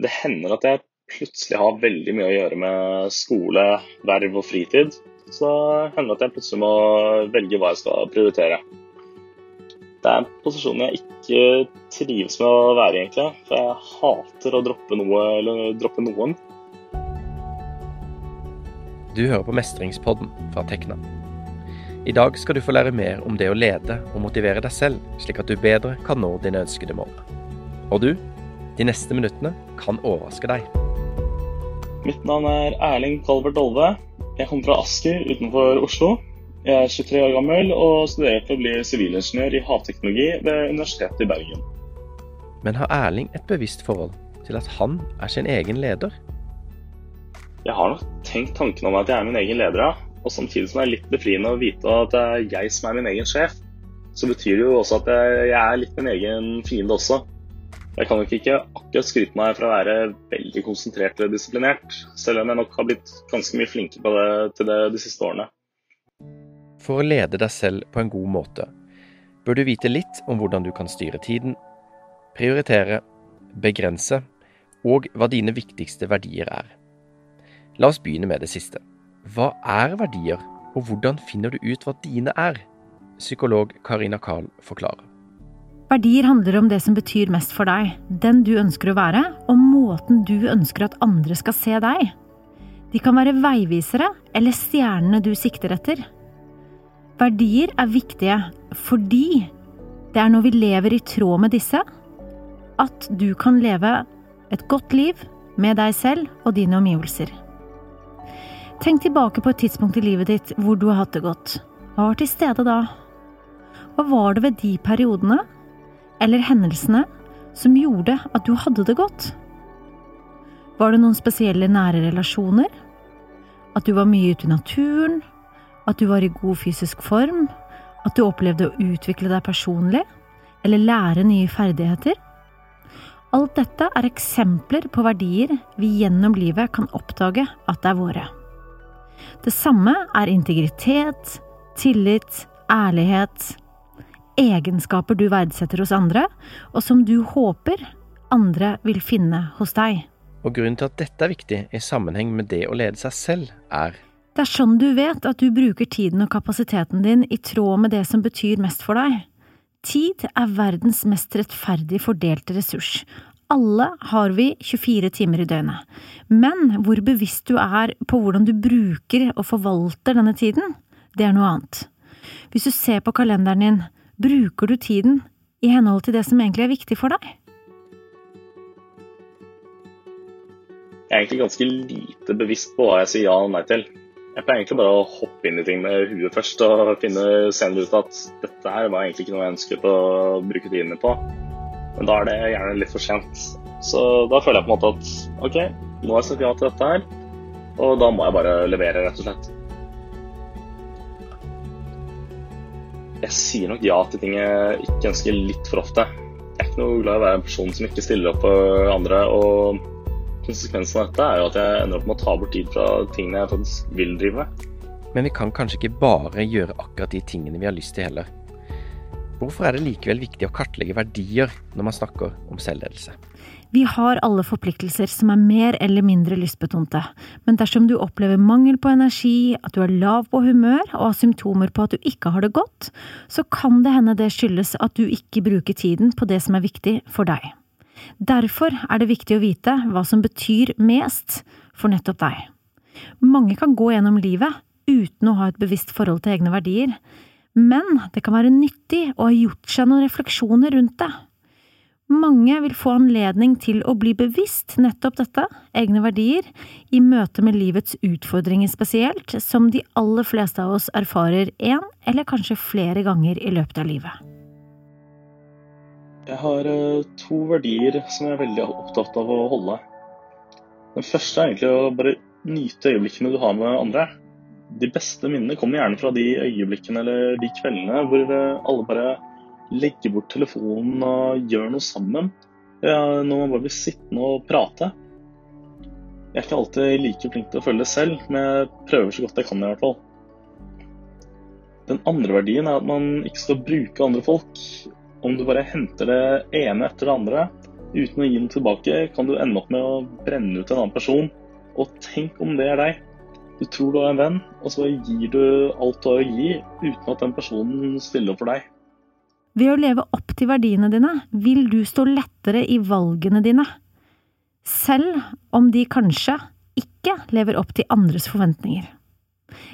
Det hender at jeg plutselig har veldig mye å gjøre med skole, verv og fritid. Så hender det at jeg plutselig må velge hva jeg skal prioritere. Det er en posisjon jeg ikke trives med å være i, egentlig. For jeg hater å droppe noe eller droppe noen. Du hører på Mestringspodden fra Tekna. I dag skal du få lære mer om det å lede og motivere deg selv, slik at du bedre kan nå dine ønskede mål. Og du, de neste minuttene kan overraske deg. Mitt navn er Erling Kalvert Dolve. Jeg kommer fra Asker utenfor Oslo. Jeg er 23 år gammel og studerer for å bli sivilingeniør i havteknologi ved Universitetet i Bergen. Men har Erling et bevisst forhold til at han er sin egen leder? Jeg har nok tenkt tanken om at jeg er min egen leder, ja. Og samtidig som det er litt befriende å vite at det er jeg som er min egen sjef, så betyr det jo også at jeg er litt min egen fiende også. Jeg kan nok ikke akkurat skryte meg for å være veldig konsentrert eller disiplinert, selv om jeg nok har blitt ganske mye flinkere på det til det de siste årene. For å lede deg selv på en god måte bør du vite litt om hvordan du kan styre tiden, prioritere, begrense og hva dine viktigste verdier er. La oss begynne med det siste. Hva er verdier, og hvordan finner du ut hva dine er? Psykolog Karina Carl forklarer. Verdier handler om det som betyr mest for deg, den du ønsker å være, og måten du ønsker at andre skal se deg. De kan være veivisere eller stjernene du sikter etter. Verdier er viktige fordi det er når vi lever i tråd med disse, at du kan leve et godt liv med deg selv og dine omgivelser. Tenk tilbake på et tidspunkt i livet ditt hvor du har hatt det godt. Hva var til stede da? Hva var det ved de periodene eller hendelsene som gjorde at du hadde det godt? Var det noen spesielle nære relasjoner? At du var mye ute i naturen? At du var i god fysisk form? At du opplevde å utvikle deg personlig? Eller lære nye ferdigheter? Alt dette er eksempler på verdier vi gjennom livet kan oppdage at det er våre. Det samme er integritet, tillit, ærlighet, egenskaper du verdsetter hos andre, og som du håper andre vil finne hos deg. Og grunnen til at dette er viktig i sammenheng med det å lede seg selv, er Det er sånn du vet at du bruker tiden og kapasiteten din i tråd med det som betyr mest for deg. Tid er verdens mest rettferdig fordelte ressurs. Alle har vi 24 timer i døgnet, men hvor bevisst du er på hvordan du bruker og forvalter denne tiden, det er noe annet. Hvis du ser på kalenderen din, Bruker du tiden i henhold til det som egentlig er viktig for deg? Jeg er egentlig ganske lite bevisst på hva jeg sier ja og nei til. Jeg pleier egentlig bare å hoppe inn i ting med huet først og finne senere ut at dette her var egentlig ikke noe jeg ønsket å bruke tiden min på. Men da er det gjerne litt for sent. Så da føler jeg på en måte at OK, nå har jeg sagt ja til dette her, og da må jeg bare levere, rett og slett. Jeg sier nok ja til ting jeg ikke ønsker litt for ofte. Jeg er ikke noe glad i å være en person som ikke stiller opp for andre. og Konsekvensen av dette er jo at jeg ender opp med å ta bort tid fra tingene jeg faktisk vil drive med. Men vi kan kanskje ikke bare gjøre akkurat de tingene vi har lyst til heller. Hvorfor er det likevel viktig å kartlegge verdier når man snakker om selvledelse? Vi har alle forpliktelser som er mer eller mindre lystbetonte, men dersom du opplever mangel på energi, at du er lav på humør og har symptomer på at du ikke har det godt, så kan det hende det skyldes at du ikke bruker tiden på det som er viktig for deg. Derfor er det viktig å vite hva som betyr mest for nettopp deg. Mange kan gå gjennom livet uten å ha et bevisst forhold til egne verdier, men det kan være nyttig å ha gjort seg noen refleksjoner rundt det. Mange vil få anledning til å bli bevisst nettopp dette, egne verdier, i møte med livets utfordringer spesielt, som de aller fleste av oss erfarer én eller kanskje flere ganger i løpet av livet. Jeg har eh, to verdier som jeg er veldig opptatt av å holde. Den første er egentlig å bare nyte øyeblikkene du har med andre. De beste minnene kommer gjerne fra de øyeblikkene eller de kveldene hvor alle bare legge bort telefonen og gjøre noe sammen. Når man bare blir sittende og prate. Jeg er ikke alltid like flink til å følge det selv, men jeg prøver så godt jeg kan i hvert fall. Den andre verdien er at man ikke skal bruke andre folk. Om du bare henter det ene etter det andre, Uten å gi den tilbake kan du ende opp med å brenne ut en annen person. Og tenk om det er deg. Du tror du har en venn, og så gir du alt du har å gi, uten at den personen stiller opp for deg. Ved å leve opp til verdiene dine vil du stå lettere i valgene dine, selv om de kanskje ikke lever opp til andres forventninger.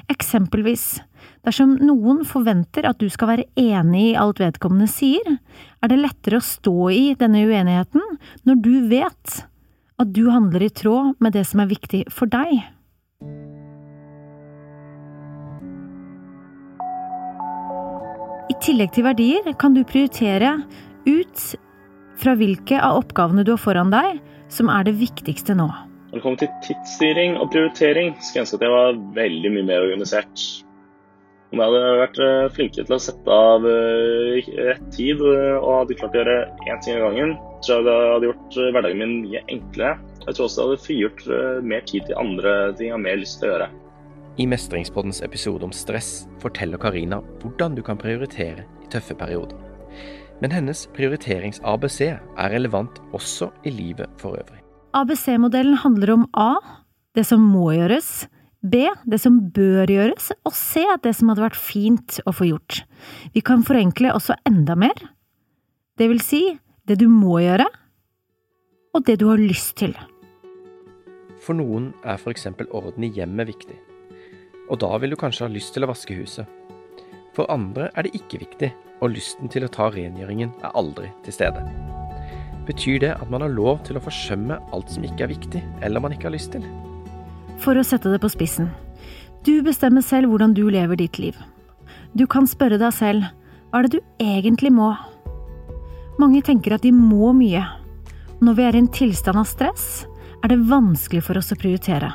Eksempelvis, dersom noen forventer at du skal være enig i alt vedkommende sier, er det lettere å stå i denne uenigheten når du vet at du handler i tråd med det som er viktig for deg. Tillegg til verdier kan du prioritere ut fra hvilke av oppgavene du har foran deg, som er det viktigste nå. Når det kommer til tidsstyring og prioritering, skulle jeg ønske at jeg var veldig mye mer organisert. Om jeg hadde vært eh, flinkere til å sette av eh, rett tid eh, og hadde klart å gjøre én ting av gangen, tror jeg det hadde gjort hverdagen min mye enklere. Jeg tror også det hadde frigjort mer tid til andre ting jeg har mer lyst til å gjøre. I Mestringspoddens episode om stress forteller Karina hvordan du kan prioritere i tøffe perioder. Men hennes prioriterings-ABC er relevant også i livet for øvrig. ABC-modellen handler om A, det som må gjøres, B, det som bør gjøres, og C, det som hadde vært fint å få gjort. Vi kan forenkle også enda mer. Det vil si det du må gjøre, og det du har lyst til. For noen er eksempel orden i hjemmet viktig, og da vil du kanskje ha lyst til å vaske huset. For andre er det ikke viktig, og lysten til å ta rengjøringen er aldri til stede. Betyr det at man har lov til å forsømme alt som ikke er viktig, eller man ikke har lyst til? For å sette det på spissen. Du bestemmer selv hvordan du lever ditt liv. Du kan spørre deg selv hva er det du egentlig må? Mange tenker at de må mye. Når vi er i en tilstand av stress, er det vanskelig for oss å prioritere.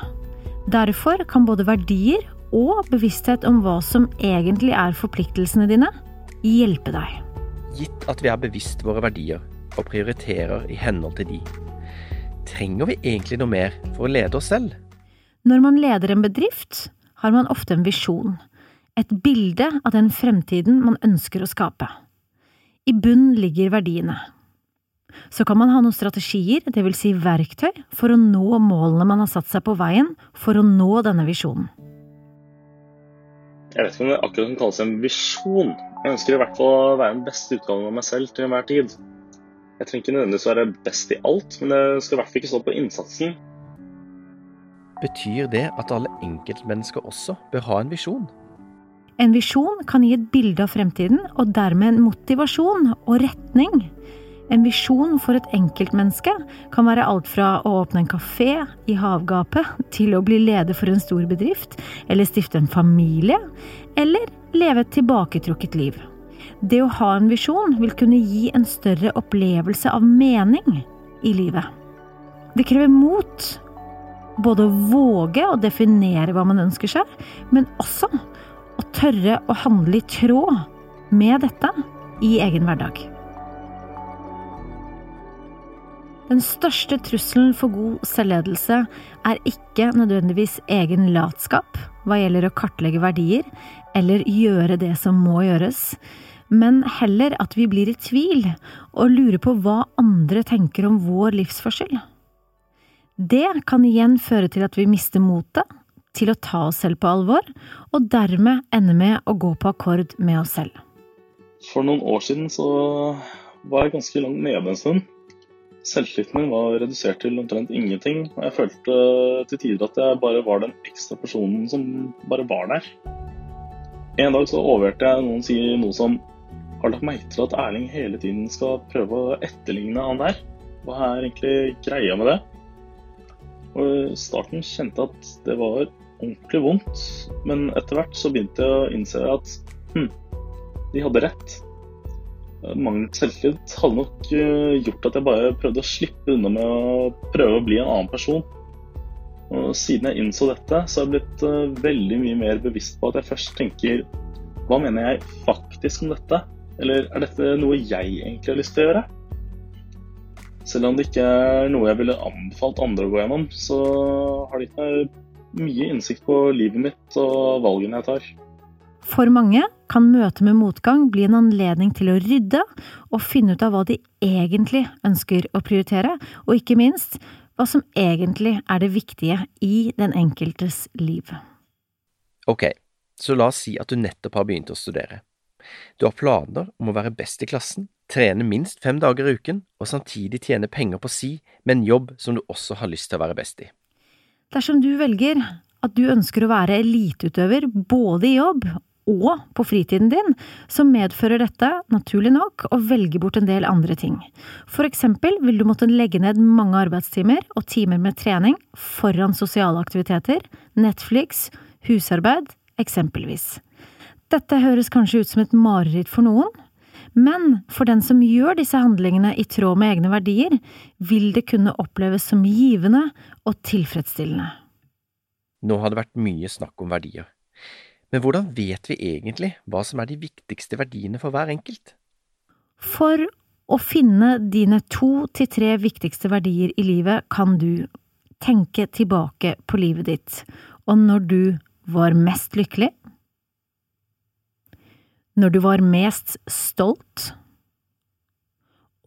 Derfor kan både verdier og bevissthet om hva som egentlig er forpliktelsene dine, hjelpe deg. Gitt at vi er bevisst våre verdier og prioriterer i henhold til de, trenger vi egentlig noe mer for å lede oss selv? Når man leder en bedrift, har man ofte en visjon, et bilde av den fremtiden man ønsker å skape. I bunn ligger verdiene. Så kan man ha noen strategier, det vil si verktøy, for å nå målene man har satt seg på veien for å nå denne visjonen. Jeg vet ikke om det akkurat kan kalles en visjon. Jeg ønsker i hvert fall å være den beste utgaven av meg selv til enhver tid. Jeg trenger ikke nødvendigvis være best i alt, men det skal i hvert fall ikke stå på innsatsen. Betyr det at alle enkeltmennesker også bør ha en visjon? En visjon kan gi et bilde av fremtiden, og dermed en motivasjon og retning. En visjon for et enkeltmenneske kan være alt fra å åpne en kafé i havgapet til å bli leder for en stor bedrift, eller stifte en familie, eller leve et tilbaketrukket liv. Det å ha en visjon vil kunne gi en større opplevelse av mening i livet. Det krever mot, både å våge å definere hva man ønsker seg, men også å tørre å handle i tråd med dette i egen hverdag. Den største trusselen for god selvledelse er ikke nødvendigvis egen latskap hva gjelder å kartlegge verdier eller gjøre det som må gjøres, men heller at vi blir i tvil og lurer på hva andre tenker om vår livsførsel. Det kan igjen føre til at vi mister motet til å ta oss selv på alvor, og dermed ende med å gå på akkord med oss selv. For noen år siden så var jeg ganske langt nede en stund. Selvtilliten min var redusert til omtrent ingenting, og jeg følte til tider at jeg bare var den ekstra personen som bare var der. En dag så overhørte jeg noen si noe som har lagt merke til at Erling hele tiden skal prøve å etterligne han der. Hva er egentlig greia med det? Og I starten kjente jeg at det var ordentlig vondt, men etter hvert så begynte jeg å innse at hm, de hadde rett. Mangel selvtillit hadde nok eh, gjort at jeg bare prøvde å slippe unna med å prøve å bli en annen person. Og Siden jeg innså dette, så har jeg blitt eh, veldig mye mer bevisst på at jeg først tenker hva mener jeg faktisk om dette? Eller er dette noe jeg egentlig har lyst til å gjøre? Selv om det ikke er noe jeg ville anbefalt andre å gå gjennom, så har det gitt meg mye innsikt på livet mitt og valgene jeg tar. For mange kan møtet med motgang bli en anledning til å rydde og finne ut av hva de egentlig ønsker å prioritere, og ikke minst hva som egentlig er det viktige i den enkeltes liv. Ok, så la oss si at du nettopp har begynt å studere. Du har planer om å være best i klassen, trene minst fem dager i uken og samtidig tjene penger på si med en jobb som du også har lyst til å være best i. Dersom du velger at du ønsker å være eliteutøver både i jobb og på fritiden din, så medfører dette, naturlig nok, å velge bort en del andre ting. For eksempel vil du måtte legge ned mange arbeidstimer og timer med trening foran sosiale aktiviteter, Netflix, husarbeid, eksempelvis. Dette høres kanskje ut som et mareritt for noen, men for den som gjør disse handlingene i tråd med egne verdier, vil det kunne oppleves som givende og tilfredsstillende. Nå har det vært mye snakk om verdier. Men hvordan vet vi egentlig hva som er de viktigste verdiene for hver enkelt? For å finne dine to til tre viktigste verdier i livet kan du tenke tilbake på livet ditt, og når du var mest lykkelig, når du var mest stolt,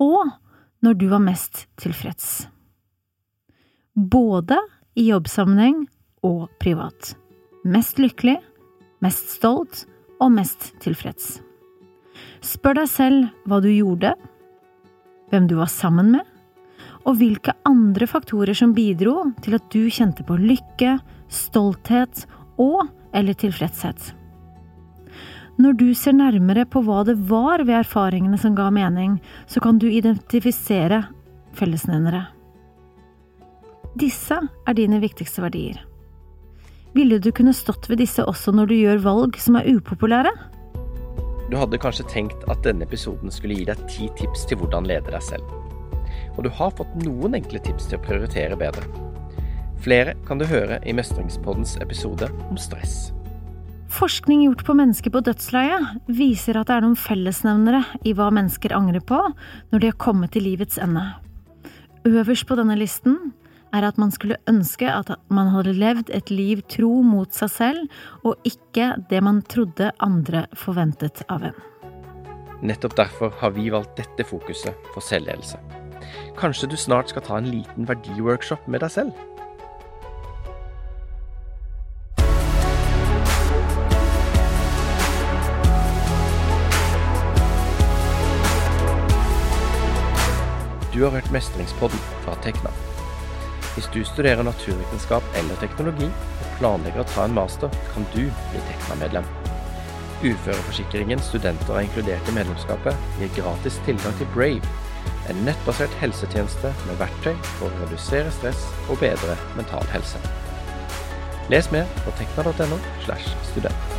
og når du var mest tilfreds. Både i jobbsammenheng og privat. Mest lykkelig, mest stolt og mest tilfreds. Spør deg selv hva du gjorde, hvem du var sammen med, og hvilke andre faktorer som bidro til at du kjente på lykke, stolthet og eller tilfredshet. Når du ser nærmere på hva det var ved erfaringene som ga mening, så kan du identifisere fellesnevnere. Disse er dine viktigste verdier. Ville du kunne stått ved disse også når du gjør valg som er upopulære? Du hadde kanskje tenkt at denne episoden skulle gi deg ti tips til hvordan lede deg selv. Og du har fått noen enkle tips til å prioritere bedre. Flere kan du høre i Mestringspoddens episode om stress. Forskning gjort på mennesker på dødsleiet viser at det er noen fellesnevnere i hva mennesker angrer på når de har kommet til livets ende. Øverst på denne listen er at man skulle ønske at man hadde levd et liv tro mot seg selv, og ikke det man trodde andre forventet av en. Nettopp derfor har vi valgt dette fokuset for selvledelse. Kanskje du snart skal ta en liten verdiworkshop med deg selv? Du har hørt Mestringspodden fra Tekna. Hvis du studerer naturvitenskap eller teknologi og planlegger å ta en master, kan du bli Tekna-medlem. Uføreforsikringen studenter er inkludert i medlemskapet, gir gratis tilgang til Brave, en nettbasert helsetjeneste med verktøy for å redusere stress og bedre mental helse. Les mer på tekna.no slash student.